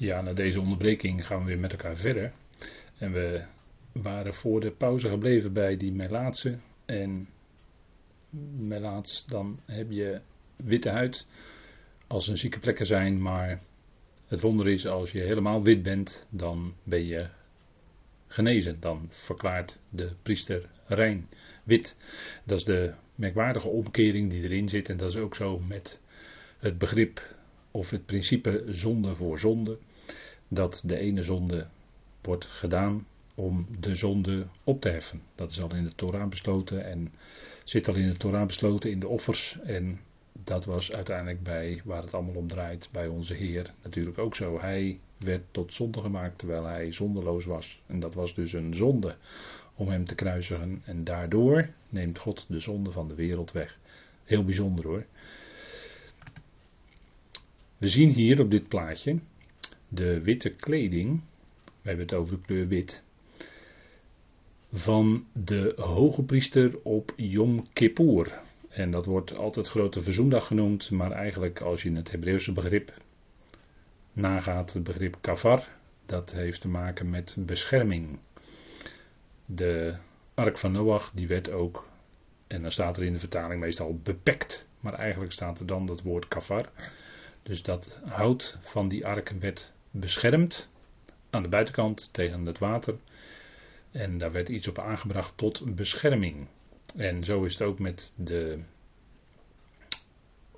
Ja, na deze onderbreking gaan we weer met elkaar verder. En we waren voor de pauze gebleven bij die melaatse. En melaats, dan heb je witte huid als er zieke plekken zijn. Maar het wonder is, als je helemaal wit bent, dan ben je genezen. Dan verklaart de priester rein wit. Dat is de merkwaardige omkering die erin zit. En dat is ook zo met het begrip of het principe zonde voor zonde. Dat de ene zonde wordt gedaan om de zonde op te heffen. Dat is al in de Torah besloten en zit al in de Torah besloten in de offers. En dat was uiteindelijk bij waar het allemaal om draait, bij onze Heer natuurlijk ook zo. Hij werd tot zonde gemaakt terwijl hij zondeloos was. En dat was dus een zonde om hem te kruisigen. En daardoor neemt God de zonde van de wereld weg. Heel bijzonder hoor. We zien hier op dit plaatje de witte kleding. We hebben het over de kleur wit. Van de hoge priester op Yom Kippur. En dat wordt altijd grote verzoendag genoemd, maar eigenlijk als je het Hebreeuwse begrip nagaat, het begrip kafar, dat heeft te maken met bescherming. De ark van Noach, die werd ook, en dan staat er in de vertaling meestal bepekt, maar eigenlijk staat er dan dat woord kafar. Dus dat hout van die ark werd beschermd aan de buitenkant tegen het water. En daar werd iets op aangebracht tot bescherming. En zo is het ook met de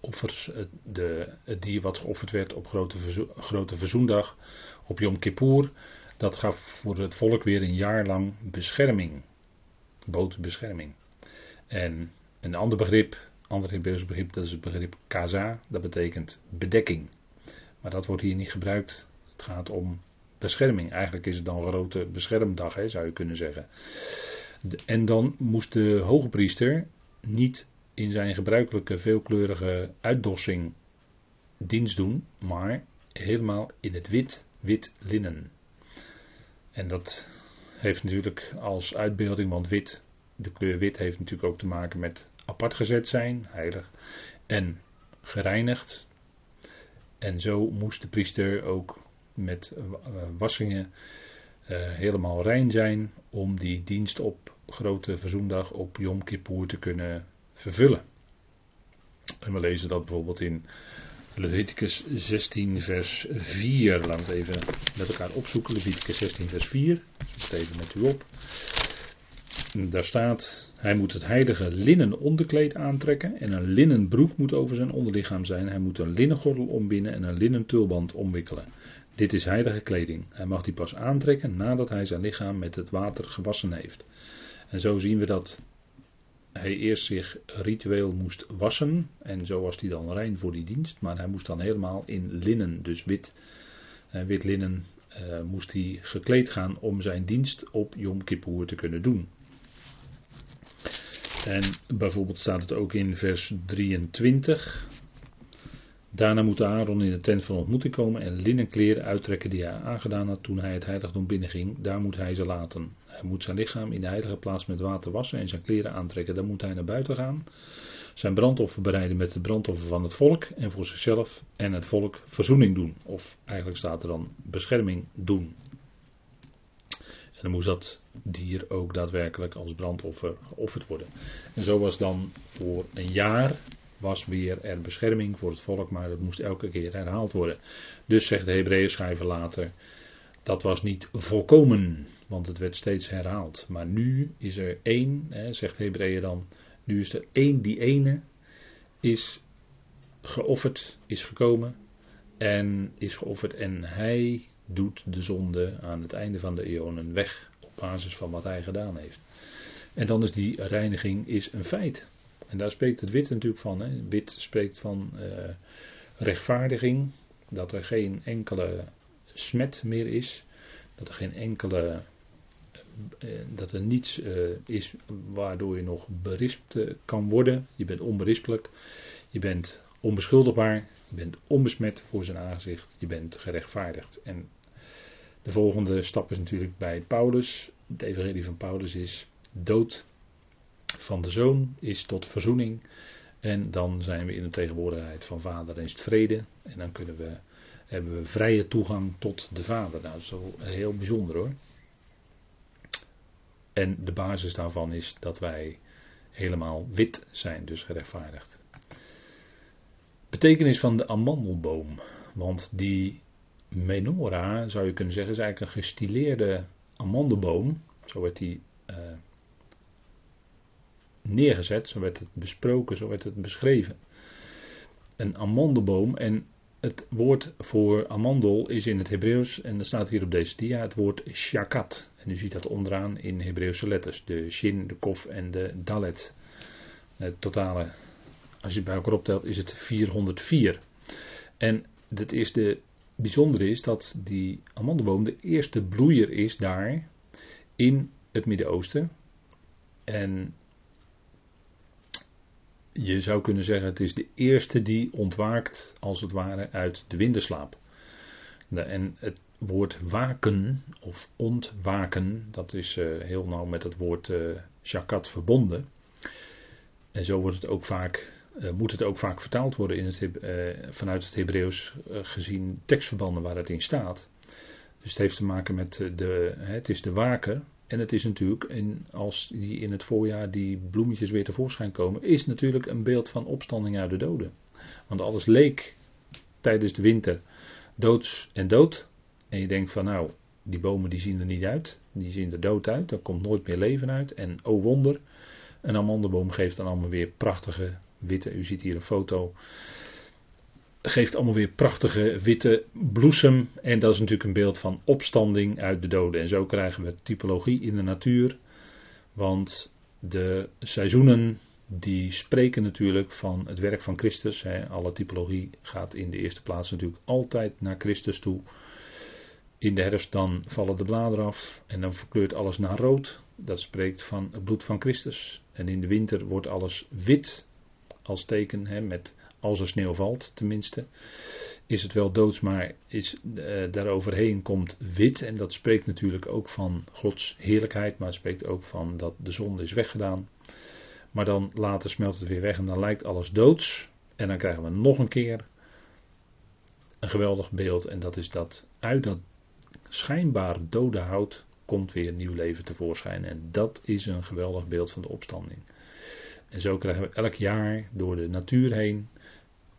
offers, de, het dier wat geofferd werd op grote, grote verzoendag, op Yom Kippur. Dat gaf voor het volk weer een jaar lang bescherming. Bood bescherming. En een ander begrip, ander Hebreeuws begrip, dat is het begrip kaza. Dat betekent bedekking. Maar dat wordt hier niet gebruikt. Het gaat om bescherming. Eigenlijk is het dan grote beschermdag, hè, zou je kunnen zeggen. En dan moest de hoge priester niet in zijn gebruikelijke veelkleurige uitdossing dienst doen, maar helemaal in het wit, wit linnen. En dat heeft natuurlijk als uitbeelding, want wit, de kleur wit heeft natuurlijk ook te maken met apart gezet zijn, heilig, en gereinigd. En zo moest de priester ook met eh, wassingen uh, helemaal rein zijn om die dienst op grote verzoendag op Yom Kippur te kunnen vervullen. En we lezen dat bijvoorbeeld in Leviticus 16 vers 4. Laten we even met elkaar opzoeken. Leviticus 16 vers 4. Ik het even met u op. Daar staat, hij moet het heilige linnen onderkleed aantrekken en een linnen broek moet over zijn onderlichaam zijn. Hij moet een linnen gordel ombinden en een linnen tulband omwikkelen. Dit is heilige kleding. Hij mag die pas aantrekken nadat hij zijn lichaam met het water gewassen heeft. En zo zien we dat hij eerst zich ritueel moest wassen. En zo was hij dan rein voor die dienst. Maar hij moest dan helemaal in linnen, dus wit, wit linnen, eh, moest hij gekleed gaan om zijn dienst op Yom Kippur te kunnen doen. En bijvoorbeeld staat het ook in vers 23. Daarna moet Aaron in de tent van ontmoeting komen en linnen kleren uittrekken die hij aangedaan had toen hij het heiligdom binnenging. Daar moet hij ze laten. Hij moet zijn lichaam in de heilige plaats met water wassen en zijn kleren aantrekken. Dan moet hij naar buiten gaan. Zijn brandoffer bereiden met het brandoffer van het volk en voor zichzelf en het volk verzoening doen. Of eigenlijk staat er dan bescherming doen. En dan moest dat dier ook daadwerkelijk als brandoffer geofferd worden. En zo was dan voor een jaar was weer er bescherming voor het volk, maar dat moest elke keer herhaald worden. Dus zegt de Hebreeën schrijver later, dat was niet volkomen, want het werd steeds herhaald. Maar nu is er één, hè, zegt Hebreeën dan, nu is er één, die ene is geofferd, is gekomen en is geofferd en hij doet de zonde aan het einde van de eonen weg op basis van wat hij gedaan heeft. En dan is die reiniging is een feit. En daar spreekt het wit natuurlijk van. Hè. Wit spreekt van uh, rechtvaardiging, dat er geen enkele smet meer is, dat er geen enkele, uh, dat er niets is waardoor je nog berispt kan worden. Je bent onberispelijk, je bent onbeschuldigbaar, je bent onbesmet voor zijn aangezicht, je bent gerechtvaardigd. En de volgende stap is natuurlijk bij Paulus. Het evangelie van Paulus is dood van de zoon is tot verzoening. En dan zijn we in de tegenwoordigheid van vader is het vrede. En dan kunnen we hebben we vrije toegang tot de Vader. Nou, dat is wel heel bijzonder hoor. En de basis daarvan is dat wij helemaal wit zijn, dus gerechtvaardigd. Betekenis van de amandelboom. Want die menorah, zou je kunnen zeggen, is eigenlijk een gestileerde amandelboom. Zo werd die neergezet, zo werd het besproken, zo werd het beschreven. Een amandelboom en het woord voor amandel is in het Hebreeuws, en dat staat hier op deze dia, het woord shakat. En u ziet dat onderaan in Hebreeuwse letters. De shin, de kof en de dalet. Het totale, als je het bij elkaar optelt, is het 404. En het is de bijzondere is dat die amandelboom de eerste bloeier is daar in het Midden-Oosten. En je zou kunnen zeggen, het is de eerste die ontwaakt, als het ware, uit de winterslaap. En het woord waken of ontwaken, dat is eh, heel nauw met het woord uh, shakat verbonden. En zo wordt het ook vaak, uh, moet het ook vaak vertaald worden in het, vanuit het Hebreeuws, gezien tekstverbanden waar het in staat. Dus het heeft te maken met de, het is de waker, en het is natuurlijk, in, als die in het voorjaar die bloemetjes weer tevoorschijn komen, is natuurlijk een beeld van opstanding uit de doden. Want alles leek tijdens de winter doods en dood. En je denkt van nou, die bomen die zien er niet uit. Die zien er dood uit. Er komt nooit meer leven uit. En oh wonder, een amandelboom geeft dan allemaal weer prachtige witte. U ziet hier een foto geeft allemaal weer prachtige witte bloesem. En dat is natuurlijk een beeld van opstanding uit de doden. En zo krijgen we typologie in de natuur. Want de seizoenen die spreken natuurlijk van het werk van Christus. Alle typologie gaat in de eerste plaats natuurlijk altijd naar Christus toe. In de herfst dan vallen de bladeren af en dan verkleurt alles naar rood. Dat spreekt van het bloed van Christus. En in de winter wordt alles wit als teken hè, met als er sneeuw valt tenminste, is het wel doods, maar is, uh, daaroverheen komt wit. En dat spreekt natuurlijk ook van Gods heerlijkheid, maar het spreekt ook van dat de zon is weggedaan. Maar dan later smelt het weer weg en dan lijkt alles doods. En dan krijgen we nog een keer een geweldig beeld. En dat is dat uit dat schijnbaar dode hout komt weer nieuw leven tevoorschijn. En dat is een geweldig beeld van de opstanding. En zo krijgen we elk jaar door de natuur heen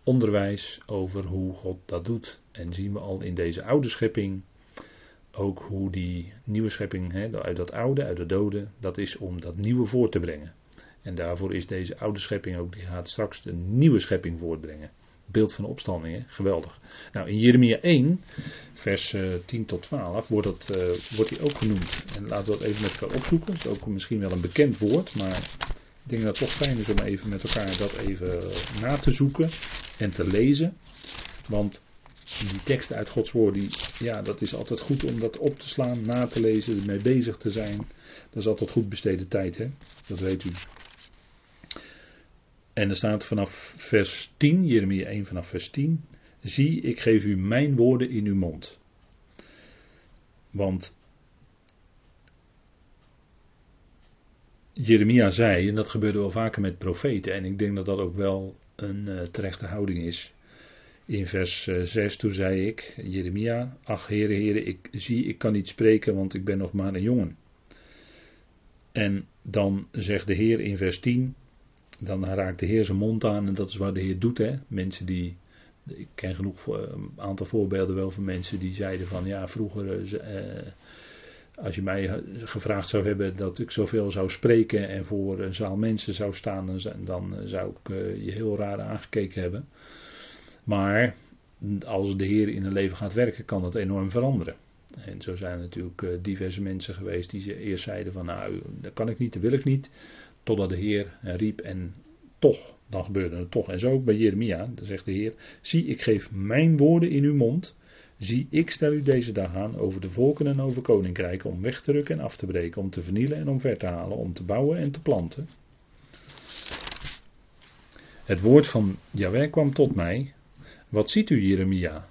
onderwijs over hoe God dat doet. En zien we al in deze oude schepping ook hoe die nieuwe schepping, hè, uit dat oude, uit de dode, dat is om dat nieuwe voor te brengen. En daarvoor is deze oude schepping ook, die gaat straks de nieuwe schepping voortbrengen. Beeld van de opstanding, geweldig. Nou, in Jeremia 1, vers 10 eh, tot 12, wordt, dat, uh, wordt die ook genoemd. En laten we dat even met elkaar opzoeken. Dat is ook misschien wel een bekend woord, maar denk dat het toch fijn is om even met elkaar dat even na te zoeken en te lezen. Want die teksten uit Gods woord, die, ja, dat is altijd goed om dat op te slaan, na te lezen, ermee bezig te zijn. Dat is altijd goed besteden tijd, hè? dat weet u. En er staat vanaf vers 10, Jeremia 1 vanaf vers 10. Zie, ik geef u mijn woorden in uw mond. Want Jeremia zei, en dat gebeurde wel vaker met profeten, en ik denk dat dat ook wel een uh, terechte houding is. In vers uh, eh, 6 toen zei ik, Jeremia, ach heren, heren, ik zie, ik kan niet spreken, want ik ben nog maar een jongen. En dan zegt de Heer in vers 10, dan raakt de Heer zijn mond aan en dat is wat de Heer doet. Hè? Mensen die, ik ken genoeg een aantal voorbeelden wel van mensen die zeiden van ja, vroeger als je mij gevraagd zou hebben dat ik zoveel zou spreken en voor een zaal mensen zou staan, dan zou ik eh, je heel raar aangekeken hebben. Maar als de Heer in een leven gaat werken, kan dat enorm veranderen. En zo zijn er natuurlijk eh, diverse mensen geweest die ze eerst zeiden van nou, dat kan ik niet, dat wil ik niet. Totdat de Heer riep en toch, dan gebeurde het toch. En zo ook bij Jeremia, dan zegt de Heer, zie ik geef mijn woorden in uw mond Zie, ik stel u deze dag aan over de volken en over koninkrijken om weg te rukken en af te breken, om te vernielen en omver te halen, om te bouwen en te planten. Het woord van Jahweh kwam tot mij. Wat ziet u, Jeremia?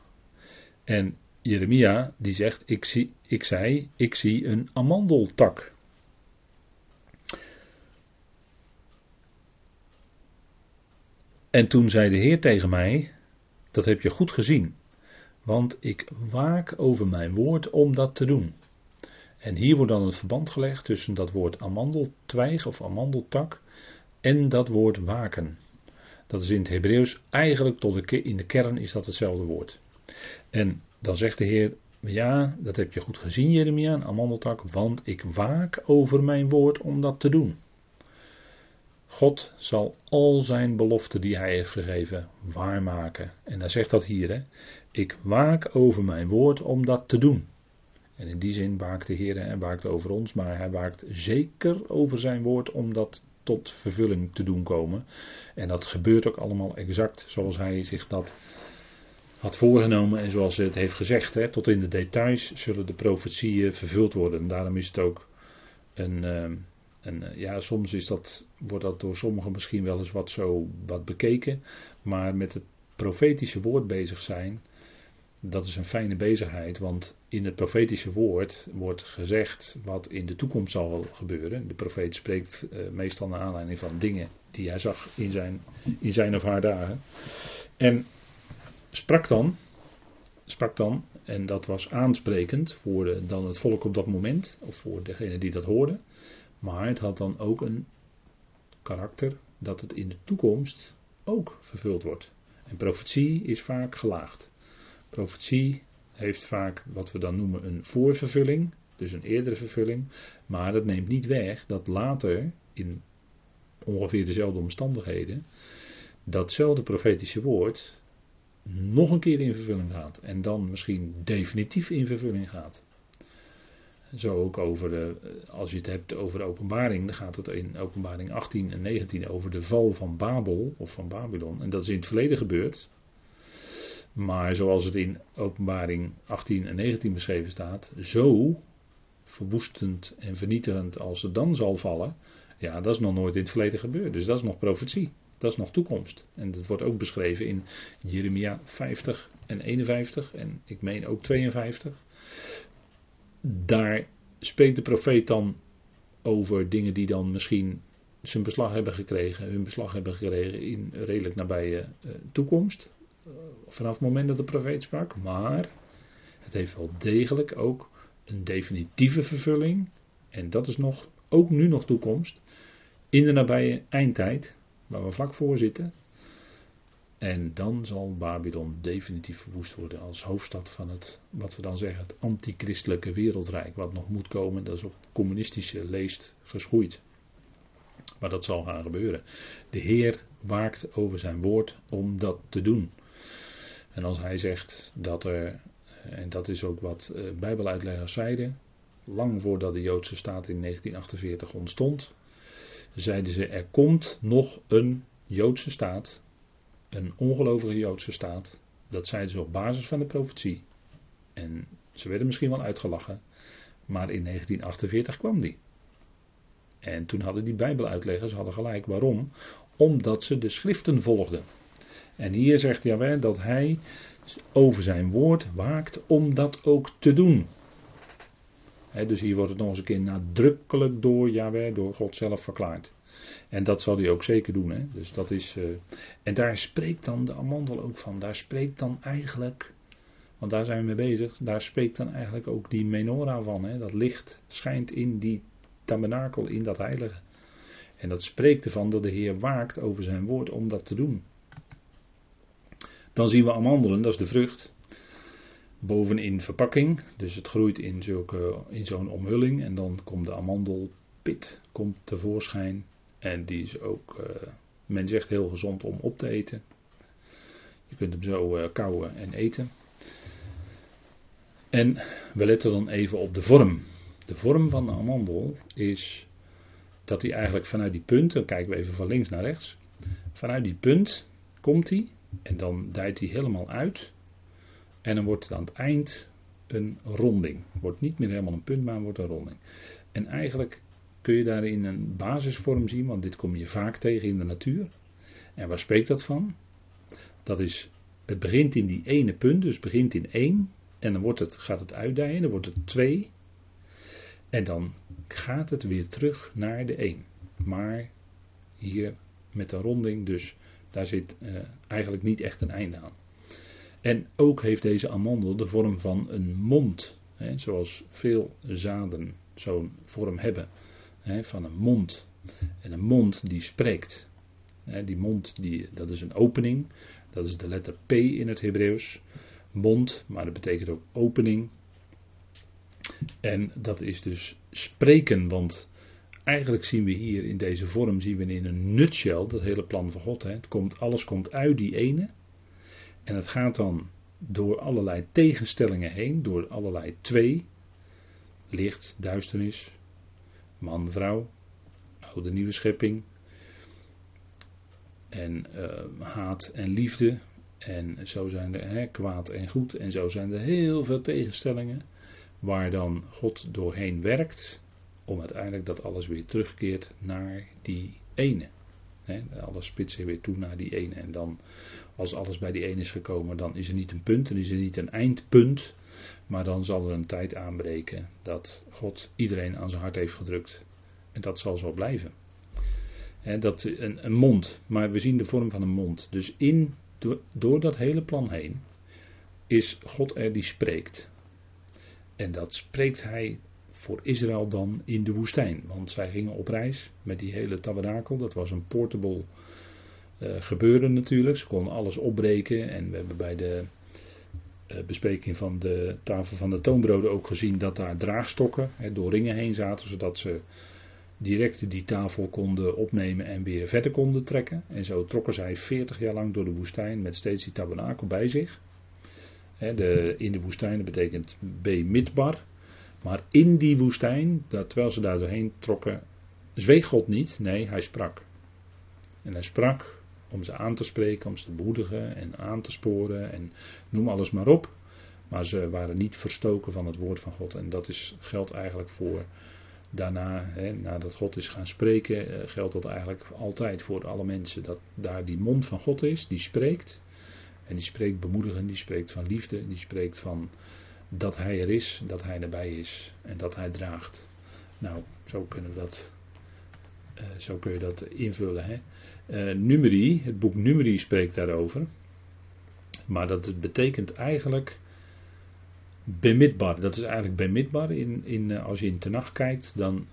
En Jeremia die zegt, ik, zie, ik zei, ik zie een amandeltak. En toen zei de Heer tegen mij, dat heb je goed gezien. Want ik waak over mijn woord om dat te doen. En hier wordt dan het verband gelegd tussen dat woord amandeltwijg of amandeltak en dat woord waken. Dat is in het Hebreeuws eigenlijk tot in de kern is dat hetzelfde woord. En dan zegt de Heer, ja, dat heb je goed gezien Jeremia, een amandeltak, want ik waak over mijn woord om dat te doen. God zal al zijn beloften die hij heeft gegeven waarmaken. En hij zegt dat hier, hè. Ik waak over mijn woord om dat te doen. En in die zin waakt de Heer en waakt over ons, maar hij waakt zeker over zijn woord om dat tot vervulling te doen komen. En dat gebeurt ook allemaal exact zoals hij zich dat had voorgenomen en zoals hij het heeft gezegd. Hè, tot in de details zullen de profetieën vervuld worden. En daarom is het ook een. Ehm, en eh, ja, soms is dat, wordt dat door sommigen misschien wel eens wat zo wat bekeken. Maar met het profetische woord bezig zijn, dat is een fijne bezigheid. Want in het profetische woord wordt gezegd wat in de toekomst zal gebeuren. De profeet spreekt uh, meestal naar aanleiding van dingen die hij zag in zijn, in zijn of haar dagen. En sprak dan, sprak dan, en dat was aansprekend voor de, dan het volk op dat moment, of voor degene die dat hoorde. Maar het had dan ook een karakter dat het in de toekomst ook vervuld wordt. En profetie is vaak gelaagd. Profetie heeft vaak wat we dan noemen een voorvervulling, dus een eerdere vervulling. Maar dat neemt niet weg dat later, in ongeveer dezelfde omstandigheden, datzelfde profetische woord nog een keer in vervulling gaat. En dan misschien definitief in vervulling gaat. Zo ook over de, als je het hebt over openbaring, dan gaat het in openbaring 18 en 19 over de val van Babel of van Babylon. En dat is in het verleden gebeurd. Maar zoals het in openbaring 18 en 19 beschreven staat, zo verwoestend en vernietigend als het dan zal vallen, ja, dat is nog nooit in het verleden gebeurd. Dus dat is nog profetie. Dat is nog toekomst. En dat wordt ook beschreven in Jeremia 50 en 51 en ik meen ook 52 daar spreekt de profeet dan over dingen die dan misschien zijn beslag hebben gekregen, hun beslag hebben gekregen in redelijk nabije uh, toekomst. Uh, vanaf het moment dat de profeet sprak. Maar het heeft wel degelijk ook een definitieve vervulling. En dat is nog, ook nu nog toekomst. In de nabije eindtijd, waar we vlak voor zitten. En dan zal Babylon definitief verwoest worden als hoofdstad van het, wat we dan zeggen, het antichristelijke wereldrijk. Wat nog moet komen, dat is op communistische leest geschoeid. Maar dat zal gaan gebeuren. De Heer waakt over zijn woord om dat te doen. En als hij zegt dat er, en dat is ook wat eh, Bijbeluitleggers zeiden, lang voordat de Joodse staat in 1948 ontstond, zeiden ze: er komt nog een Joodse staat een ongelovige Joodse staat. Dat zeiden ze op basis van de profetie. En ze werden misschien wel uitgelachen. Maar in 1948 kwam die. En toen hadden die Bijbeluitleggers hadden gelijk. Waarom? Omdat ze de schriften volgden. En hier zegt Jawel dat hij over zijn woord waakt om dat ook te doen. dus hier wordt het nog eens een keer nadrukkelijk door Jawel, door God zelf verklaard. En dat zal hij ook zeker doen. Hè? Dus dat is, uh, en daar spreekt dan de amandel ook van. Daar spreekt dan eigenlijk, want daar zijn we mee bezig, daar spreekt dan eigenlijk ook die menorah van. Hè? Dat licht schijnt in die tabernakel, in dat heilige. En dat spreekt ervan dat de Heer waakt over zijn woord om dat te doen. Dan zien we amandelen, dat is de vrucht. Bovenin verpakking, dus het groeit in, zulke, in zo'n omhulling. En dan komt de amandelpit komt tevoorschijn. En die is ook, uh, men zegt heel gezond om op te eten. Je kunt hem zo uh, kauwen en eten. En we letten dan even op de vorm. De vorm van de amandel is dat hij eigenlijk vanuit die punt, dan kijken we even van links naar rechts. Vanuit die punt komt hij en dan dijt hij helemaal uit. En dan wordt het aan het eind een ronding. Wordt niet meer helemaal een punt, maar wordt een ronding. En eigenlijk kun je daarin een basisvorm zien, want dit kom je vaak tegen in de natuur. En waar spreekt dat van? Dat is, het begint in die ene punt, dus begint in één, en dan wordt het, gaat het uitdijen, dan wordt het twee, en dan gaat het weer terug naar de één. Maar hier met een ronding, dus daar zit uh, eigenlijk niet echt een einde aan. En ook heeft deze amandel de vorm van een mond. Hè, zoals veel zaden zo'n vorm hebben. Van een mond. En een mond die spreekt. Die mond, die, dat is een opening. Dat is de letter P in het Hebreeuws. Mond, maar dat betekent ook opening. En dat is dus spreken, want eigenlijk zien we hier in deze vorm, zien we in een nutshell dat hele plan van God. Hè. Het komt, alles komt uit die ene. En het gaat dan door allerlei tegenstellingen heen, door allerlei twee. Licht, duisternis, man, vrouw, oude nieuwe schepping. En uh, haat en liefde. En zo zijn er hè, kwaad en goed. En zo zijn er heel veel tegenstellingen. Waar dan God doorheen werkt. Om uiteindelijk dat alles weer terugkeert naar die ene. He, alles spitst zich weer toe naar die ene. En dan, als alles bij die ene is gekomen, dan is er niet een punt, dan is er niet een eindpunt. Maar dan zal er een tijd aanbreken dat God iedereen aan zijn hart heeft gedrukt. En dat zal zo blijven. Dat, een, een, mond, maar we zien de vorm van een mond. Dus in, door, dat hele plan heen is God er die spreekt. En dat spreekt hij voor Israël dan in de woestijn. Want zij gingen op reis met die hele tabernakel. Dat was een portable uh, gebeuren natuurlijk. Ze konden alles opbreken. En we hebben bij de bespreking van de tafel van de toonbroden ook gezien dat daar draagstokken door ringen heen zaten. Zodat ze direct die tafel konden opnemen en weer verder konden trekken. En zo trokken zij 40 jaar lang door de woestijn met steeds die tabernakel bij zich. De, in de woestijn dat betekent B-midbar. Maar in die woestijn, dat, terwijl ze daar doorheen trokken, zweeg God niet, nee, hij sprak. En hij sprak om ze aan te spreken, om ze te bemoedigen en aan te sporen en noem alles maar op. Maar ze waren niet verstoken van het woord van God. En dat is, geldt eigenlijk voor daarna, hè, nadat God is gaan spreken, eh, geldt dat eigenlijk altijd voor alle mensen. Dat daar die mond van God is, die spreekt. En die spreekt bemoedigen, die spreekt van liefde, die spreekt van dat hij er is, dat hij erbij is en dat hij draagt. Nou, zo kunnen we dat, zo kun je dat invullen. Hè? Numeri, het boek Numeri spreekt daarover. Maar dat betekent eigenlijk bemidbar. Dat is eigenlijk bemidbar. In, in, uh, als je in Tenach kijkt, dan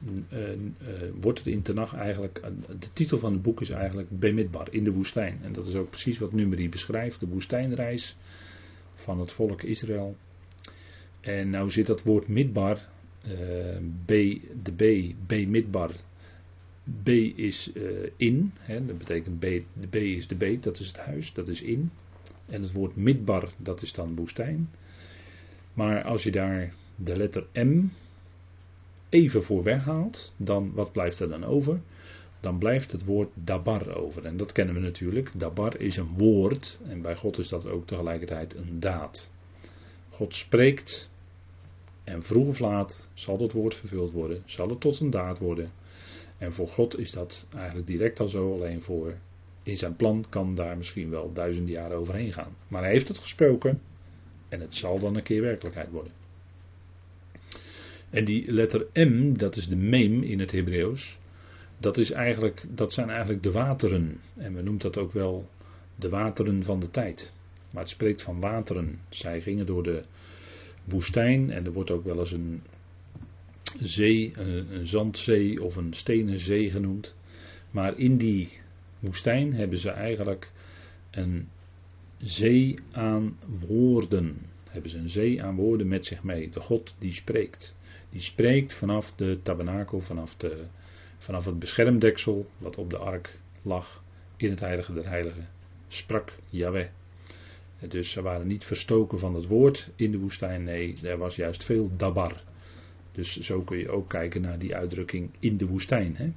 wordt het in Tenach eigenlijk. de titel van het boek is eigenlijk bemidbar, in de woestijn. En dat is ook precies wat Numeri beschrijft: de woestijnreis van het volk Israël en nou zit dat woord midbar, B, de B, B midbar. B is uh, in, hè, dat betekent B, de B is de beet, dat is het huis, dat is in. En het woord midbar, dat is dan woestijn. Maar als je daar de letter M even voor weghaalt, dan wat blijft er dan over? Dan blijft het woord dabar over. En dat kennen we natuurlijk. Dabar is een woord en bij God is dat ook tegelijkertijd een daad. God spreekt en vroeg of laat zal dat woord vervuld worden, zal het tot een daad worden. En voor God is dat eigenlijk direct al zo, alleen voor in zijn plan kan daar misschien wel duizenden jaren overheen gaan. Maar hij heeft het gesproken en het zal dan een keer werkelijkheid worden. En die letter M, dat is de mem in het Hebreeuws, dat, is eigenlijk, dat zijn eigenlijk de wateren. En we noemen dat ook wel de wateren van de tijd. Maar het spreekt van wateren. Zij gingen door de woestijn en er wordt ook wel eens een zee, een, zandzee of een stenen zee genoemd. Maar in die woestijn hebben ze eigenlijk een zee aan woorden. Hebben ze een zee aan woorden met zich mee. De God die spreekt. Die spreekt vanaf de tabernakel, vanaf, de, vanaf het beschermdeksel wat op de ark lag in het heilige der heiligen. Sprak Yahweh. Dus ze waren niet verstoken van het woord in de woestijn. Nee, er was juist veel dabar. Dus zo kun je ook kijken naar die uitdrukking in de woestijn. Hè?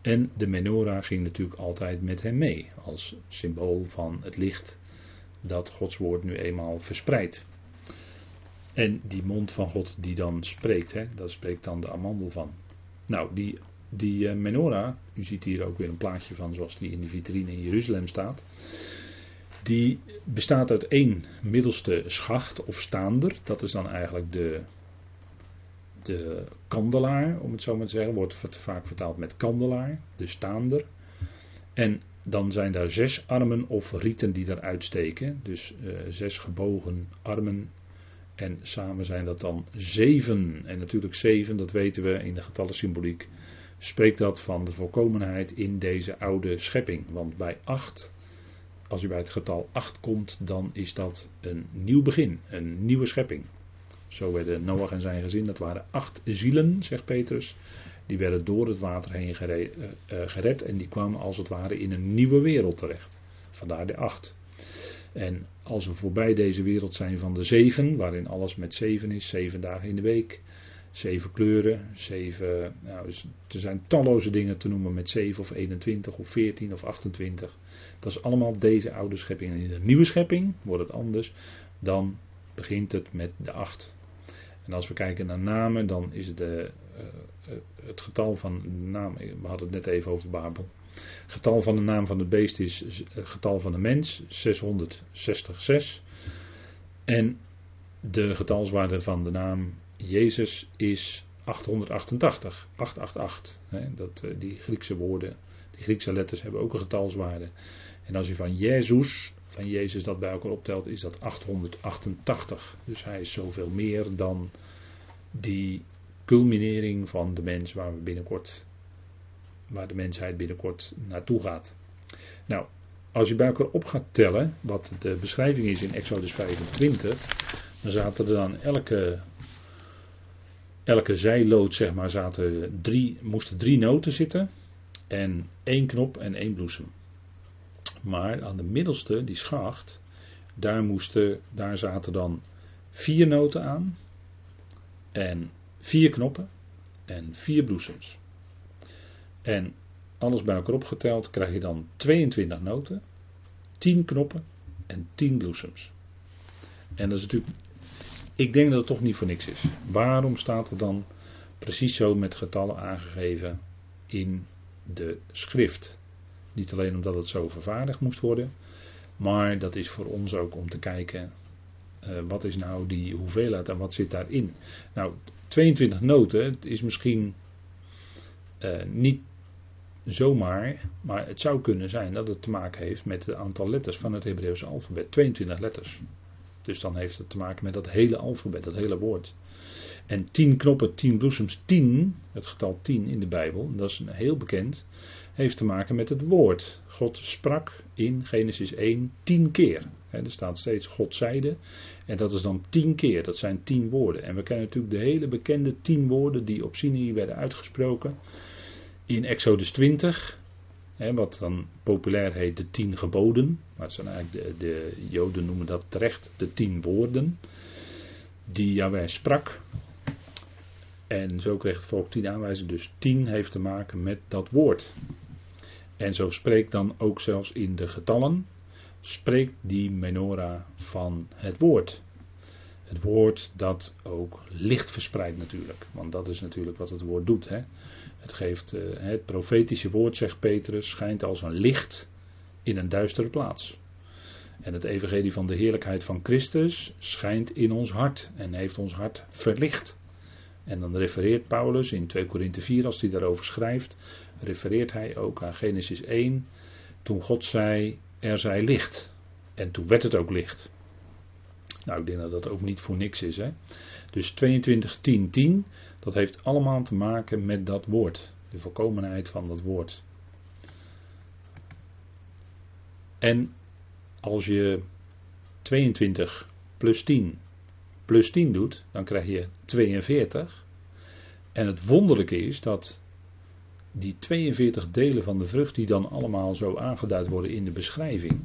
En de menorah ging natuurlijk altijd met hem mee. Als symbool van het licht dat Gods woord nu eenmaal verspreidt. En die mond van God die dan spreekt, hè, daar spreekt dan de amandel van. Nou, die, die uh, menorah, u ziet hier ook weer een plaatje van zoals die in de vitrine in Jeruzalem staat. Die bestaat uit één middelste schacht of staander. Dat is dan eigenlijk de, de kandelaar, om het zo maar te zeggen. Wordt vaak vertaald met kandelaar, de staander. En dan zijn daar zes armen of rieten die eruit steken. Dus uh, zes gebogen armen. En samen zijn dat dan zeven. En natuurlijk zeven, dat weten we in de getallensymboliek. Spreekt dat van de volkomenheid in deze oude schepping. Want bij acht, als u bij het getal acht komt, dan is dat een nieuw begin. Een nieuwe schepping. Zo werden Noach en zijn gezin, dat waren acht zielen, zegt Petrus. Die werden door het water heen eh, eh, gered en die kwamen als het ware in een nieuwe wereld terecht. Vandaar de acht. En als we voorbij deze wereld zijn van de zeven, waarin alles met zeven is, zeven dagen in de week, zeven kleuren, zeven, nou, dus er zijn talloze dingen te noemen met zeven of 21 of 14 of 28. Dat is allemaal deze oude schepping. En in de nieuwe schepping wordt het anders, dan begint het met de acht. En als we kijken naar namen, dan is de, uh, het getal van de naam, we hadden het net even over Babel. Het getal van de naam van het beest is het getal van de mens, 666. En de getalswaarde van de naam Jezus is 888. 888. Hè, dat, die Griekse woorden, die Griekse letters hebben ook een getalswaarde. En als je van Jezus van Jezus dat bij elkaar optelt, is dat 888. Dus hij is zoveel meer dan die culminering van de mens waar we binnenkort, waar de mensheid binnenkort naartoe gaat. Nou, als je bij elkaar op gaat tellen, wat de beschrijving is in Exodus 25, dan zaten er dan elke, elke zijlood, zeg maar, zaten drie, moesten drie noten zitten en één knop en één bloesem. Maar aan de middelste, die schacht, daar, moesten, daar zaten dan vier noten aan. En vier knoppen. En vier bloesems. En alles bij elkaar opgeteld krijg je dan 22 noten, 10 knoppen en 10 bloesems. En dat is natuurlijk. Ik denk dat het toch niet voor niks is. Waarom staat er dan precies zo met getallen aangegeven in de schrift? Niet alleen omdat het zo vervaardigd moest worden, maar dat is voor ons ook om te kijken uh, wat is nou die hoeveelheid en wat zit daarin. Nou, 22 noten is misschien uh, niet zomaar, maar het zou kunnen zijn dat het te maken heeft met het aantal letters van het Hebreeuwse alfabet. 22 letters. Dus dan heeft het te maken met dat hele alfabet, dat hele woord. En 10 knoppen, 10 bloesems, 10, het getal 10 in de Bijbel, dat is heel bekend heeft te maken met het woord. God sprak in Genesis 1 tien keer. er staat steeds God zeide. En dat is dan tien keer. Dat zijn tien woorden. En we kennen natuurlijk de hele bekende tien woorden die op Sinai werden uitgesproken. In Exodus 20. wat dan populair heet de tien geboden. Maar het zijn eigenlijk de, de Joden noemen dat terecht de tien woorden. Die Jawij sprak. En zo kreeg het volk tien aanwijzingen. Dus tien heeft te maken met dat woord. En zo spreekt dan ook zelfs in de getallen, spreekt die menorah van het woord. Het woord dat ook licht verspreidt natuurlijk. Want dat is natuurlijk wat het woord doet. Hè? Het geeft, uh, het profetische woord, zegt Petrus, schijnt als een licht in een duistere plaats. En het evangelie van de heerlijkheid van Christus schijnt in ons hart en heeft ons hart verlicht. En dan refereert Paulus in 2 Korinthe 4, als hij daarover schrijft, refereert hij ook aan Genesis 1, toen God zei, er zij licht. En toen werd het ook licht. Nou, ik denk dat dat ook niet voor niks is. Hè? Dus 22, 10, 10, dat heeft allemaal te maken met dat woord. De volkomenheid van dat woord. En als je 22 plus 10 plus 10 doet, dan krijg je 42. En het wonderlijke is dat die 42 delen van de vrucht, die dan allemaal zo aangeduid worden in de beschrijving,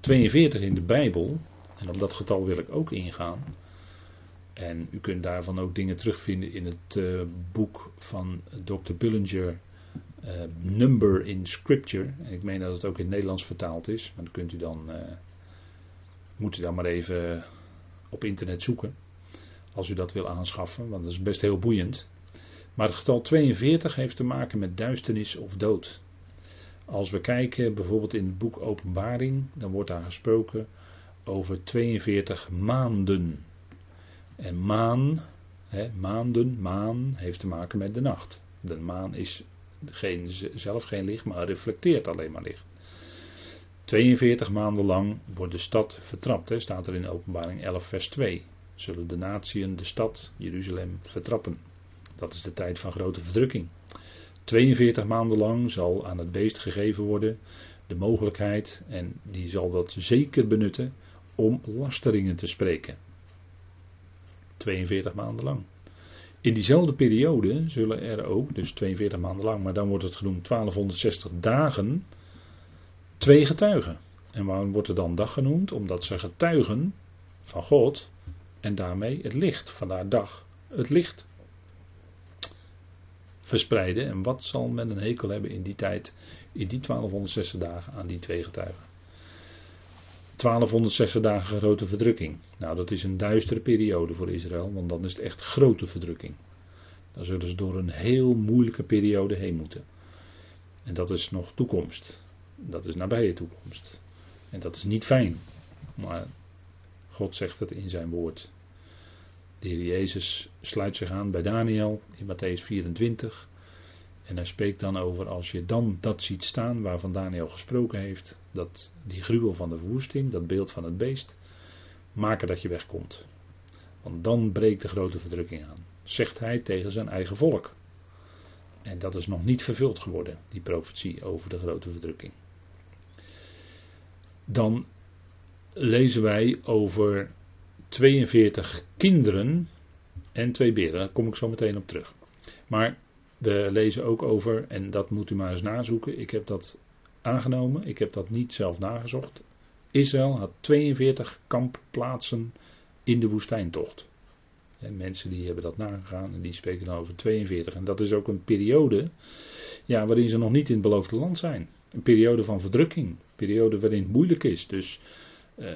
42 in de Bijbel, en op dat getal wil ik ook ingaan. En u kunt daarvan ook dingen terugvinden in het uh, boek van Dr. Billinger, uh, Number in Scripture. En ik meen dat het ook in Nederlands vertaald is, maar dan kunt u dan, uh, moet u dan maar even op internet zoeken. Als u dat wil aanschaffen, want dat is best heel boeiend. Maar het getal 42 heeft te maken met duisternis of dood. Als we kijken bijvoorbeeld in het boek Openbaring, dan wordt daar gesproken over 42 maanden. En maan, hè, maanden, maan, heeft te maken met de nacht. De maan is geen, zelf geen licht, maar reflecteert alleen maar licht. 42 maanden lang wordt de stad vertrapt, hè, staat er in openbaring 11 vers 2. Zullen de natieën de stad, Jeruzalem, vertrappen. Dat is de tijd van grote verdrukking. 42 maanden lang zal aan het beest gegeven worden de mogelijkheid, en die zal dat zeker benutten, om lasteringen te spreken. 42 maanden lang. In diezelfde periode zullen er ook, dus 42 maanden lang, maar dan wordt het genoemd 1260 dagen, twee getuigen. En waarom wordt er dan dag genoemd? Omdat ze getuigen van God en daarmee het licht, vandaar dag, het licht verspreiden. En wat zal men een hekel hebben in die tijd, in die 1260 dagen aan die twee getuigen? 1260 dagen grote verdrukking. Nou, dat is een duistere periode voor Israël, want dan is het echt grote verdrukking. Dan zullen ze door een heel moeilijke periode heen moeten. En dat is nog toekomst. Dat is nabije toekomst. En dat is niet fijn. Maar God zegt het in zijn woord. De Heer Jezus sluit zich aan bij Daniel in Matthäus 24. En hij spreekt dan over als je dan dat ziet staan waarvan Daniel gesproken heeft, dat die gruwel van de verwoesting, dat beeld van het beest, maken dat je wegkomt. Want dan breekt de grote verdrukking aan, zegt hij tegen zijn eigen volk. En dat is nog niet vervuld geworden, die profetie over de grote verdrukking. Dan lezen wij over 42 kinderen en twee beren. Daar kom ik zo meteen op terug. Maar we lezen ook over, en dat moet u maar eens nazoeken. Ik heb dat aangenomen, ik heb dat niet zelf nagezocht. Israël had 42 kampplaatsen in de woestijntocht. En mensen die hebben dat nagegaan en die spreken dan over 42. En dat is ook een periode ja, waarin ze nog niet in het beloofde land zijn. Een periode van verdrukking, een periode waarin het moeilijk is. Dus uh,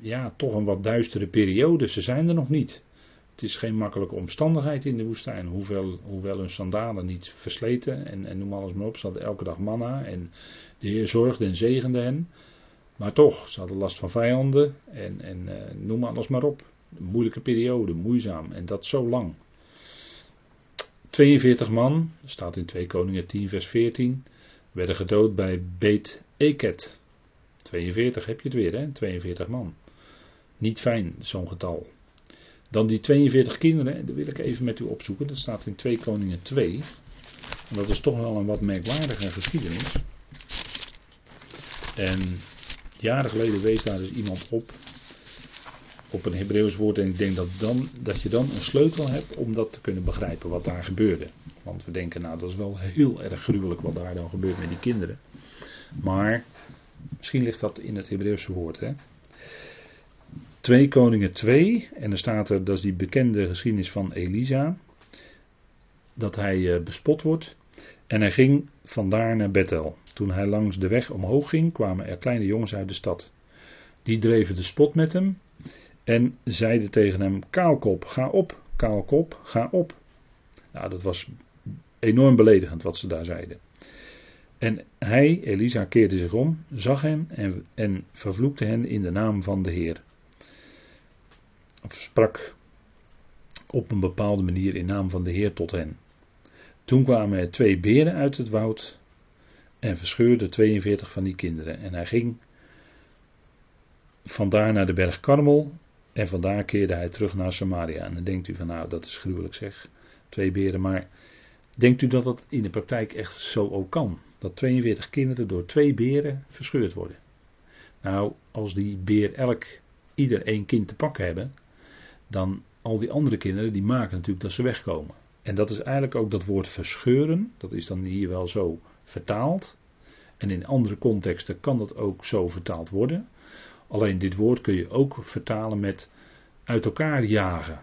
ja, toch een wat duistere periode. Ze zijn er nog niet. Het is geen makkelijke omstandigheid in de woestijn. Hoewel, hoewel hun sandalen niet versleten en, en noem alles maar op. Ze hadden elke dag manna en de Heer zorgde en zegende hen. Maar toch, ze hadden last van vijanden en, en uh, noem alles maar op. Een moeilijke periode, moeizaam en dat zo lang. 42 man, staat in 2 Koningen 10 vers 14, werden gedood bij Beet Eket. 42 heb je het weer, hè? 42 man. Niet fijn, zo'n getal. Dan die 42 kinderen, dat wil ik even met u opzoeken. Dat staat in 2 Koningen 2. En dat is toch wel een wat merkwaardige geschiedenis. En jaren geleden wees daar dus iemand op. Op een Hebreeuws woord. En ik denk dat, dan, dat je dan een sleutel hebt om dat te kunnen begrijpen wat daar gebeurde. Want we denken, nou dat is wel heel erg gruwelijk wat daar dan gebeurt met die kinderen. Maar misschien ligt dat in het Hebreeuwse woord. Hè? 2 Koningen 2, en dan staat er, dat is die bekende geschiedenis van Elisa, dat hij eh, bespot wordt. En hij ging vandaar naar Bethel. Toen hij langs de weg omhoog ging, kwamen er kleine jongens uit de stad. Die dreven de spot met hem en zeiden tegen hem: Kaalkop, ga op, Kaalkop, ga op. Nou, dat was enorm beledigend wat ze daar zeiden. En hij, Elisa, keerde zich om, zag hen en, en vervloekte hen in de naam van de Heer of sprak op een bepaalde manier in naam van de Heer tot hen. Toen kwamen er twee beren uit het woud en verscheurden 42 van die kinderen. En hij ging vandaar naar de berg Karmel en vandaar keerde hij terug naar Samaria. En dan denkt u van nou dat is gruwelijk zeg, twee beren. Maar denkt u dat dat in de praktijk echt zo ook kan? Dat 42 kinderen door twee beren verscheurd worden. Nou, als die beer elk ieder één kind te pakken hebben, dan al die andere kinderen, die maken natuurlijk dat ze wegkomen. En dat is eigenlijk ook dat woord verscheuren, dat is dan hier wel zo vertaald. En in andere contexten kan dat ook zo vertaald worden. Alleen dit woord kun je ook vertalen met uit elkaar jagen.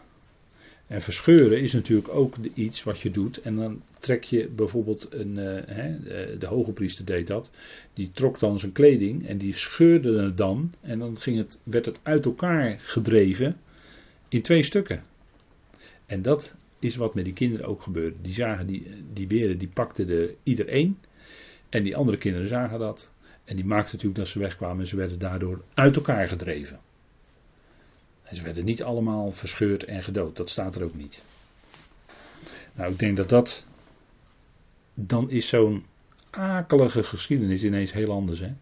En verscheuren is natuurlijk ook iets wat je doet. En dan trek je bijvoorbeeld een. Uh, hè, de hoge priester deed dat. Die trok dan zijn kleding en die scheurde het dan. En dan ging het, werd het uit elkaar gedreven in twee stukken. En dat is wat met die kinderen ook gebeurde. Die zagen die, die beren, die pakten er ieder één. En die andere kinderen zagen dat. En die maakten natuurlijk dat ze wegkwamen en ze werden daardoor uit elkaar gedreven. En ze werden niet allemaal verscheurd en gedood. Dat staat er ook niet. Nou, ik denk dat dat. Dan is zo'n akelige geschiedenis ineens heel anders. Hè?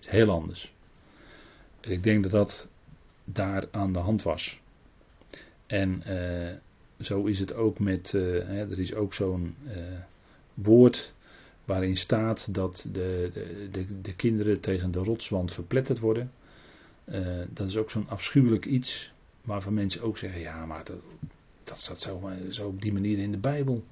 is heel anders. Ik denk dat dat daar aan de hand was. En uh, zo is het ook met, uh, hè, er is ook zo'n uh, woord waarin staat dat de, de, de, de, kinderen tegen de rotswand verpletterd worden. dat is ook zo'n afschuwelijk iets waarvan mensen ook zeggen, ja maar dat, dat staat zo, zo op die manier in de Bijbel.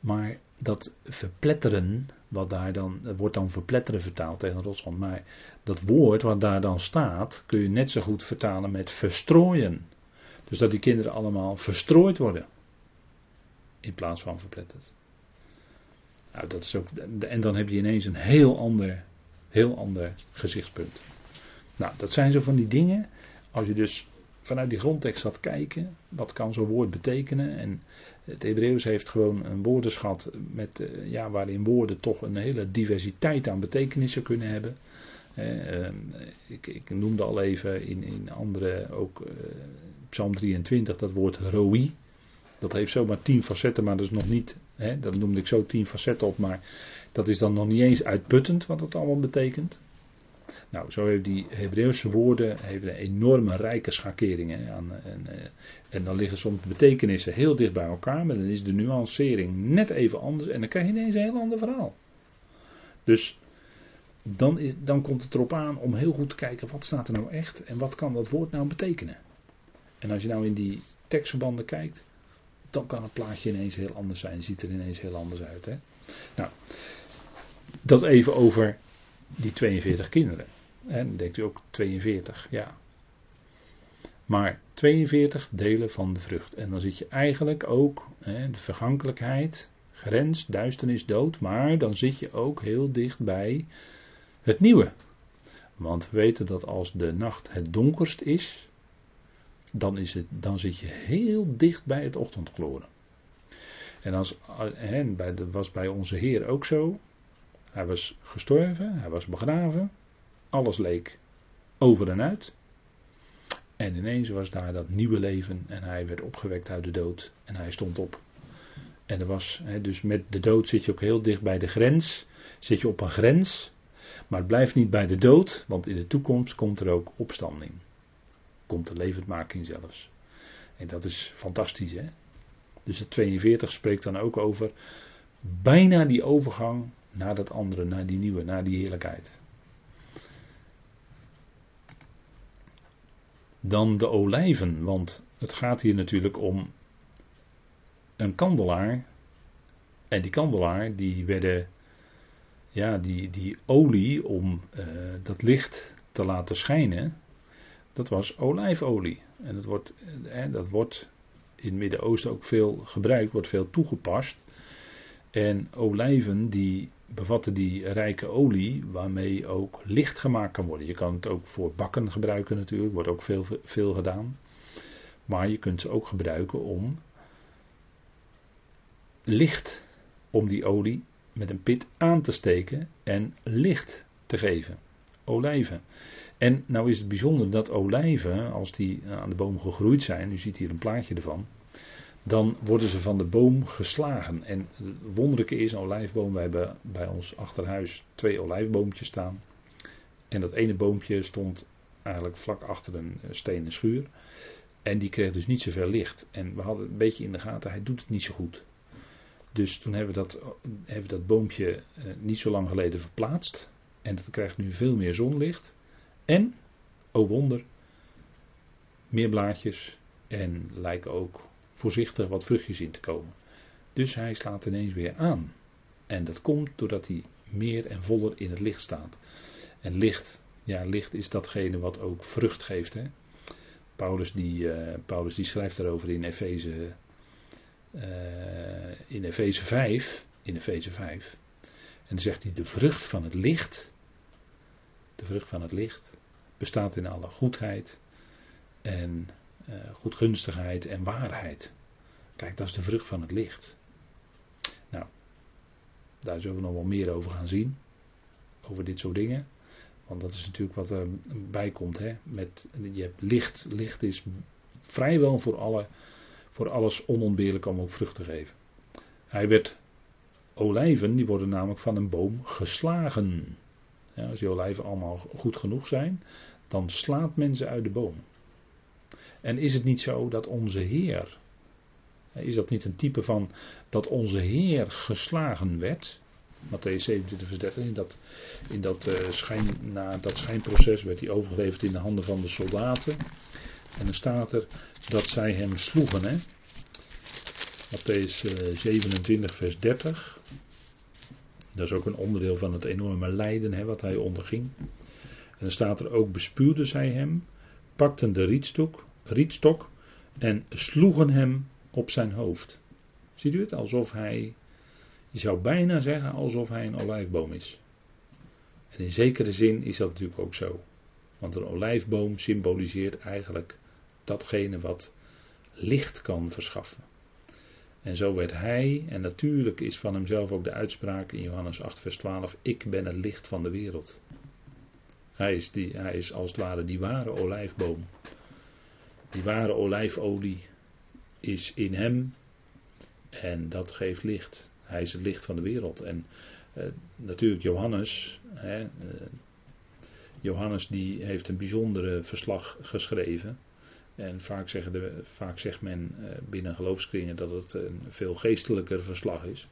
Maar dat verpletteren, wat daar dan, wordt dan verpletteren vertaald tegen rotswand. Maar dat woord wat daar dan staat, kun je net zo goed vertalen met verstrooien. Dus dat die kinderen allemaal verstrooid worden. In plaats van verpletterd. Nou, dat is ook, en dan heb je ineens een heel ander, heel ander gezichtspunt. Nou, dat zijn zo van die dingen. Als je dus vanuit die grondtekst gaat kijken, wat kan zo'n woord betekenen? En het Hebreeuws heeft gewoon een woordenschat met, eh, ja, waarin woorden toch een hele diversiteit aan betekenissen kunnen hebben. Ehm, ik, ik, noemde al even in, in andere, ook uh, Psalm 23, dat woord roi. Dat heeft zomaar tien facetten, maar dat is nog niet, hè, dat noemde ik zo tien facetten op, maar dat is dan nog niet eens uitputtend wat het allemaal betekent. Nou, zo hebben die Hebreeuwse woorden enorme rijke schakering. Hè, aan, en, eh, en, dan liggen soms betekenissen heel dicht bij elkaar, maar dan is de nuancering net even anders en dan krijg je ineens een heel ander verhaal. Dus dan, is, dan komt het erop aan om heel goed te kijken wat staat er nou echt en wat kan dat woord nou betekenen. En als je nou in die tekstverbanden kijkt, dan kan het plaatje ineens heel anders zijn. Ziet er ineens heel anders uit. Hè? Nou, dat even over die 42 kinderen. En dan denkt u ook 42, ja. Maar 42 delen van de vrucht. En dan zit je eigenlijk ook, hè, de vergankelijkheid, grens, duisternis, dood. Maar dan zit je ook heel dicht bij het nieuwe. Want we weten dat als de nacht het donkerst is, dan, is het, dan zit je heel dicht bij het ochtendgloren. En als, bij, was bij onze Heer ook zo. Hij was gestorven, hij was begraven, alles leek over en uit. En ineens was daar dat nieuwe leven en hij werd opgewekt uit de dood en hij stond op. En er was, dus met de dood zit je ook heel dicht bij de grens, zit je op een grens, maar het blijft niet bij de dood, want in de toekomst komt er ook opstanding. Komt de levendmaking zelfs. En dat is fantastisch, hè? Dus het 42 spreekt dan ook over bijna die overgang naar dat andere, naar die nieuwe, naar die heerlijkheid. Dan de olijven, want het gaat hier natuurlijk om een kandelaar. En die kandelaar, die werden, ja, die, die olie om uh, dat licht te laten schijnen, dat was olijfolie. En dat wordt, dat wordt in het Midden-Oosten ook veel gebruikt, wordt veel toegepast. En olijven die bevatten die rijke olie waarmee ook licht gemaakt kan worden. Je kan het ook voor bakken gebruiken natuurlijk, wordt ook veel, veel gedaan. Maar je kunt ze ook gebruiken om licht, om die olie met een pit aan te steken en licht te geven. Olijven. En nou is het bijzonder dat olijven, als die aan de boom gegroeid zijn, u ziet hier een plaatje ervan, dan worden ze van de boom geslagen. En het wonderlijke is, een olijfboom, wij hebben bij ons achterhuis twee olijfboompjes staan. En dat ene boompje stond eigenlijk vlak achter een stenen schuur. En die kreeg dus niet zoveel licht. En we hadden een beetje in de gaten, hij doet het niet zo goed. Dus toen hebben we dat, hebben we dat boompje eh, niet zo lang geleden verplaatst. En dat krijgt nu veel meer zonlicht. En, oh wonder, meer blaadjes. En lijken ook voorzichtig wat vruchtjes in te komen. Dus hij slaat ineens weer aan. En dat komt doordat hij meer en voller in het licht staat. En licht, ja, licht is datgene wat ook vrucht geeft. Hè? Paulus, die, uh, Paulus die schrijft daarover in Efeze, uh, in Efeze 5. In Efeze 5. En dan zegt hij: de vrucht van het licht. De vrucht van het licht bestaat in alle goedheid en uh, goedgunstigheid en waarheid. Kijk, dat is de vrucht van het licht. Nou, daar zullen we nog wel meer over gaan zien. Over dit soort dingen. Want dat is natuurlijk wat er bij komt. Hè? Met, je hebt licht. Licht is vrijwel voor, alle, voor alles onontbeerlijk om ook vrucht te geven. Hij werd. Olijven, die worden namelijk van een boom geslagen. Als die olijven allemaal goed genoeg zijn, dan slaat men ze uit de boom. En is het niet zo dat onze Heer, is dat niet een type van dat onze Heer geslagen werd? Matthäus 27, vers 30, in dat, in dat, uh, schijn, na dat schijnproces werd hij overgeleverd in de handen van de soldaten. En dan staat er dat zij hem sloegen. Hè? Matthäus 27, vers 30. Dat is ook een onderdeel van het enorme lijden hè, wat hij onderging. En dan staat er ook: bespuwden zij hem, pakten de rietstok, rietstok en sloegen hem op zijn hoofd. Ziet u het? Alsof hij, je zou bijna zeggen alsof hij een olijfboom is. En in zekere zin is dat natuurlijk ook zo. Want een olijfboom symboliseert eigenlijk datgene wat licht kan verschaffen. En zo werd hij, en natuurlijk is van hemzelf ook de uitspraak in Johannes 8, vers 12: Ik ben het licht van de wereld. Hij is, die, hij is als het ware die ware olijfboom. Die ware olijfolie is in hem en dat geeft licht. Hij is het licht van de wereld. En eh, natuurlijk Johannes, hè, eh, Johannes die heeft een bijzondere verslag geschreven. En vaak, zeggen de, vaak zegt men eh, binnen geloofskringen dat het een veel geestelijker verslag is.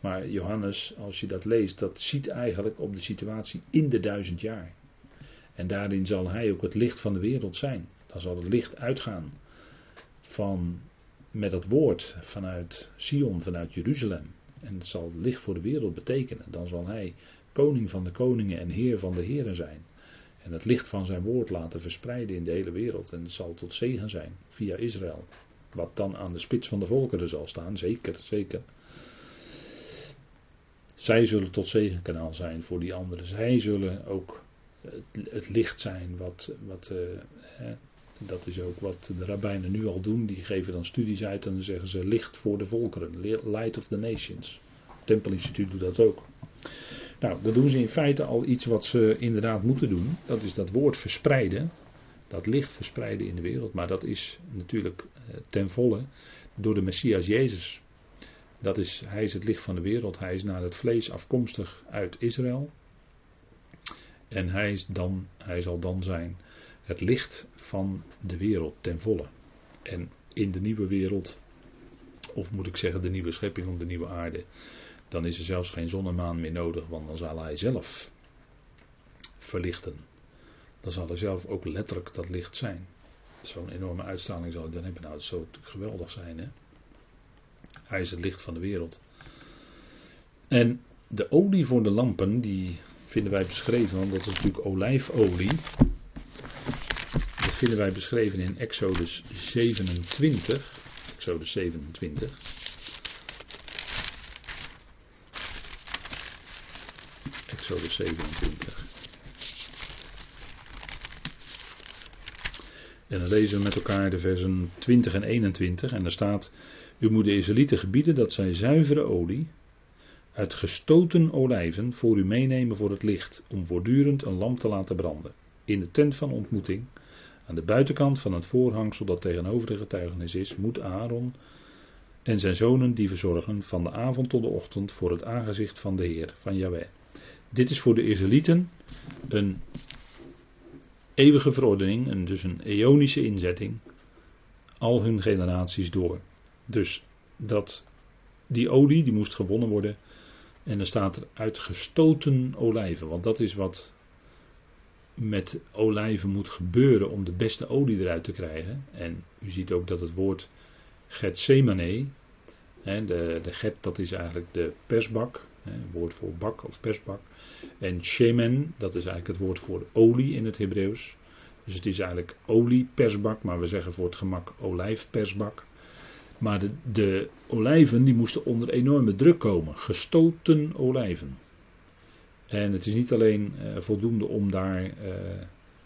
Maar Johannes, als je dat leest, dat ziet eigenlijk op de situatie in de duizend jaar. En daarin zal hij ook het licht van de wereld zijn. Dan zal het licht uitgaan van, met het woord vanuit Sion, vanuit Jeruzalem. En het zal licht voor de wereld betekenen. Dan zal hij koning van de koningen en heer van de heren zijn. En het licht van zijn woord laten verspreiden in de hele wereld. En het zal tot zegen zijn via Israël. Wat dan aan de spits van de volkeren zal staan, zeker, zeker. Zij zullen tot zegenkanaal zijn voor die anderen. Zij zullen ook het, licht zijn wat, wat uh, dat is ook wat de rabbijnen nu al doen. Die geven dan studies uit en dan zeggen ze licht voor de volkeren. Light of the nations. Het Tempelinstituut doet dat ook. Nou, dan doen ze in feite al iets wat ze inderdaad moeten doen. Dat is dat woord verspreiden. Dat licht verspreiden in de wereld. Maar dat is natuurlijk eh, ten volle door de Messias Jezus. Dat is, hij is het licht van de wereld. Hij is naar het vlees afkomstig uit Israël. En hij, is dan, hij zal dan zijn het licht van de wereld ten volle. En in de nieuwe wereld, of moet ik zeggen de nieuwe schepping op de nieuwe aarde, dan is er zelfs geen zon en maan meer nodig, want dan zal hij zelf verlichten. Dan zal hij zelf ook letterlijk dat licht zijn. Zo'n enorme uitstraling zal dan hebben. Nou, dat zou geweldig zijn, hè? Hij is het licht van de wereld. En de olie voor de lampen, die vinden wij beschreven, want dat is natuurlijk olijfolie. Dat vinden wij beschreven in Exodus 27. Exodus 27. Exodus 27. En dan lezen we met elkaar de versen 20 en 21. En daar staat: U moet de Israëlieten gebieden dat zij zuivere olie uit gestoten olijven voor u meenemen voor het licht, om voortdurend een lamp te laten branden. In de tent van ontmoeting, aan de buitenkant van het voorhangsel dat tegenover de getuigenis is, moet Aaron en zijn zonen die verzorgen van de avond tot de ochtend voor het aangezicht van de Heer, van Yahweh. Dit is voor de Israëlieten een eeuwige verordening, en dus een eonische inzetting, al hun generaties door. Dus dat, die olie die moest gewonnen worden en dan staat er uit gestoten olijven. Want dat is wat met olijven moet gebeuren om de beste olie eruit te krijgen. En u ziet ook dat het woord Getsemane, de, de get dat is eigenlijk de persbak, een woord voor bak of persbak. En shemen, dat is eigenlijk het woord voor olie in het Hebreeuws. Dus het is eigenlijk oliepersbak, maar we zeggen voor het gemak olijfpersbak. Maar de, de olijven die moesten onder enorme druk komen. Gestoten olijven. En het is niet alleen uh, voldoende om daar uh,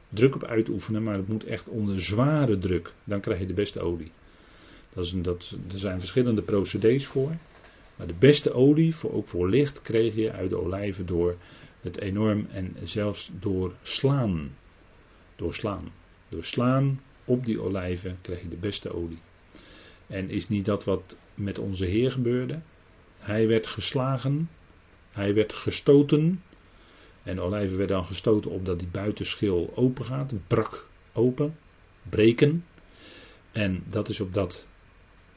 druk op uit te oefenen, maar het moet echt onder zware druk. Dan krijg je de beste olie. Dat is dat, er zijn verschillende procedés voor. Maar de beste olie, voor, ook voor licht, kreeg je uit de olijven door het enorm en zelfs door slaan. Door slaan. Door slaan op die olijven kreeg je de beste olie. En is niet dat wat met onze Heer gebeurde? Hij werd geslagen, hij werd gestoten. En olijven werden dan gestoten opdat die buitenschil open gaat, brak open, breken. En dat is opdat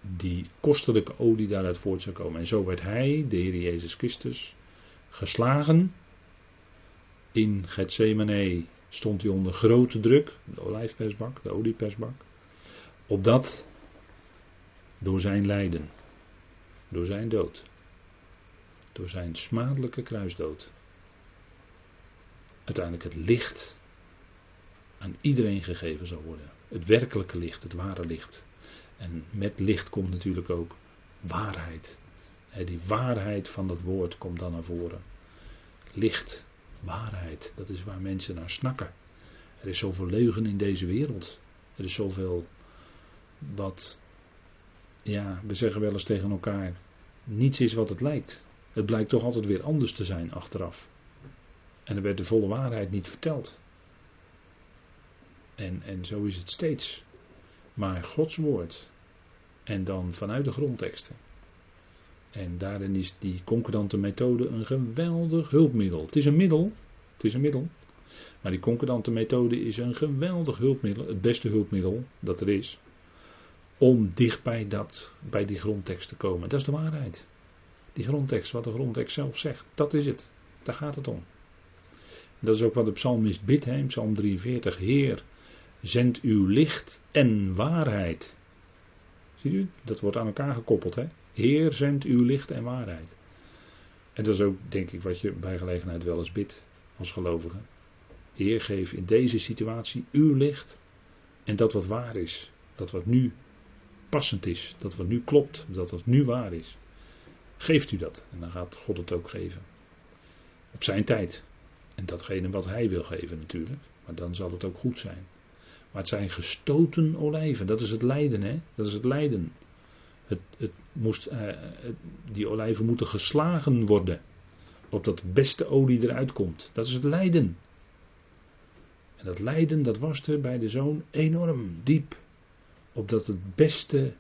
die kostelijke olie daaruit voort zou komen. En zo werd hij, de Heer Jezus Christus, geslagen. In Gethsemane stond hij onder grote druk, de olijfpersbak, de oliepersbak. Opdat door zijn lijden, door zijn dood, door zijn smadelijke kruisdood, uiteindelijk het licht aan iedereen gegeven zal worden. Het werkelijke licht, het ware licht. En met licht komt natuurlijk ook waarheid. Die waarheid van dat woord komt dan naar voren. Licht, waarheid, dat is waar mensen naar snakken. Er is zoveel leugen in deze wereld. Er is zoveel wat, ja, we zeggen wel eens tegen elkaar, niets is wat het lijkt. Het blijkt toch altijd weer anders te zijn achteraf. En er werd de volle waarheid niet verteld. En, en zo is het steeds. Maar Gods woord. En dan vanuit de grondteksten. En daarin is die concordante methode een geweldig hulpmiddel. Het is een middel. Het is een middel. Maar die concordante methode is een geweldig hulpmiddel. Het beste hulpmiddel dat er is. Om dicht bij, dat, bij die grondtekst te komen. Dat is de waarheid. Die grondtekst, wat de grondtekst zelf zegt. Dat is het. Daar gaat het om. Dat is ook wat de psalmist bidt, hè, psalm 43. Heer, zend uw licht en waarheid. Ziet u? Dat wordt aan elkaar gekoppeld. Hè? Heer, zend uw licht en waarheid. En dat is ook, denk ik, wat je bij gelegenheid wel eens bidt als gelovige. Heer, geef in deze situatie uw licht en dat wat waar is. Dat wat nu passend is. Dat wat nu klopt. Dat wat nu waar is. Geeft u dat. En dan gaat God het ook geven. Op zijn tijd. En datgene wat hij wil geven natuurlijk. Maar dan zal het ook goed zijn. Maar het zijn gestoten olijven. Dat is het lijden, hè? Dat is het lijden. Het, het moest, uh, die olijven moeten geslagen worden. Opdat de beste olie eruit komt. Dat is het lijden. En dat lijden, dat was er bij de zoon enorm diep. Opdat het beste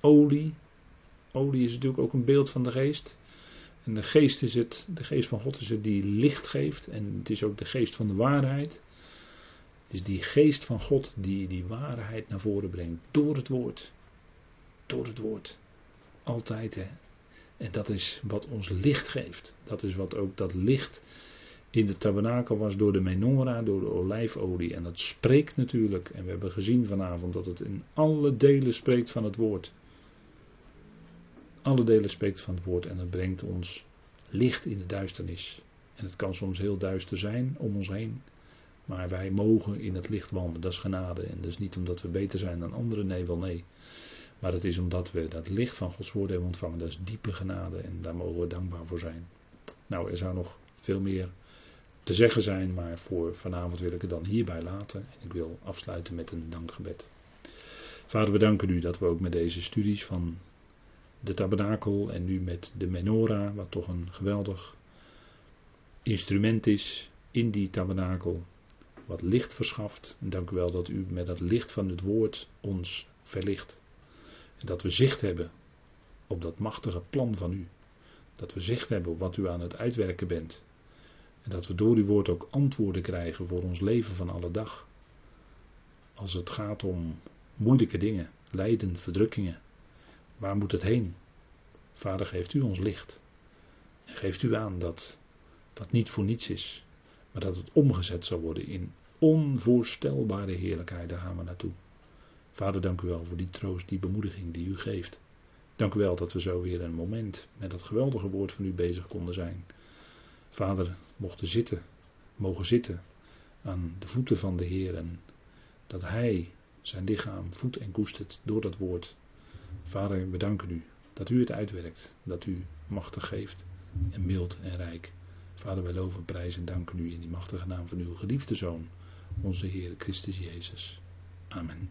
olie. Olie is natuurlijk ook een beeld van de geest. En de geest is het, de geest van God is het die licht geeft. En het is ook de geest van de waarheid. Dus die geest van God die die waarheid naar voren brengt door het woord. Door het woord. Altijd hè. En dat is wat ons licht geeft. Dat is wat ook dat licht in de tabernakel was door de menorah, door de olijfolie. En dat spreekt natuurlijk. En we hebben gezien vanavond dat het in alle delen spreekt van het woord. Alle delen spreekt van het woord en dat brengt ons licht in de duisternis. En het kan soms heel duister zijn om ons heen. Maar wij mogen in het licht wandelen, dat is genade. En is niet omdat we beter zijn dan anderen, nee, wel nee. Maar het is omdat we dat licht van Gods woord hebben ontvangen. Dat is diepe genade en daar mogen we dankbaar voor zijn. Nou, er zou nog veel meer te zeggen zijn, maar voor vanavond wil ik het dan hierbij laten. En ik wil afsluiten met een dankgebed. Vader, we danken u dat we ook met deze studies van de tabernakel en nu met de menorah, wat toch een geweldig instrument is in die tabernakel, wat licht verschaft. Dank u wel dat u met dat licht van het woord ons verlicht. En dat we zicht hebben op dat machtige plan van u. Dat we zicht hebben op wat u aan het uitwerken bent. En dat we door uw woord ook antwoorden krijgen voor ons leven van alle dag. Als het gaat om moeilijke dingen, lijden, verdrukkingen. Waar moet het heen? Vader, geeft u ons licht. En geeft u aan dat dat niet voor niets is. Maar dat het omgezet zal worden in onvoorstelbare heerlijkheid. Daar gaan we naartoe. Vader, dank u wel voor die troost, die bemoediging die u geeft. Dank u wel dat we zo weer een moment met dat geweldige woord van u bezig konden zijn. Vader, mochten zitten, mogen zitten aan de voeten van de Heer en dat Hij zijn lichaam voedt en koestert door dat woord. Vader, we danken u dat u het uitwerkt, dat u machtig geeft en mild en rijk. Vader, wij loven, prijzen en danken u in die machtige naam van uw geliefde Zoon, onze Heer Christus Jezus. Amen.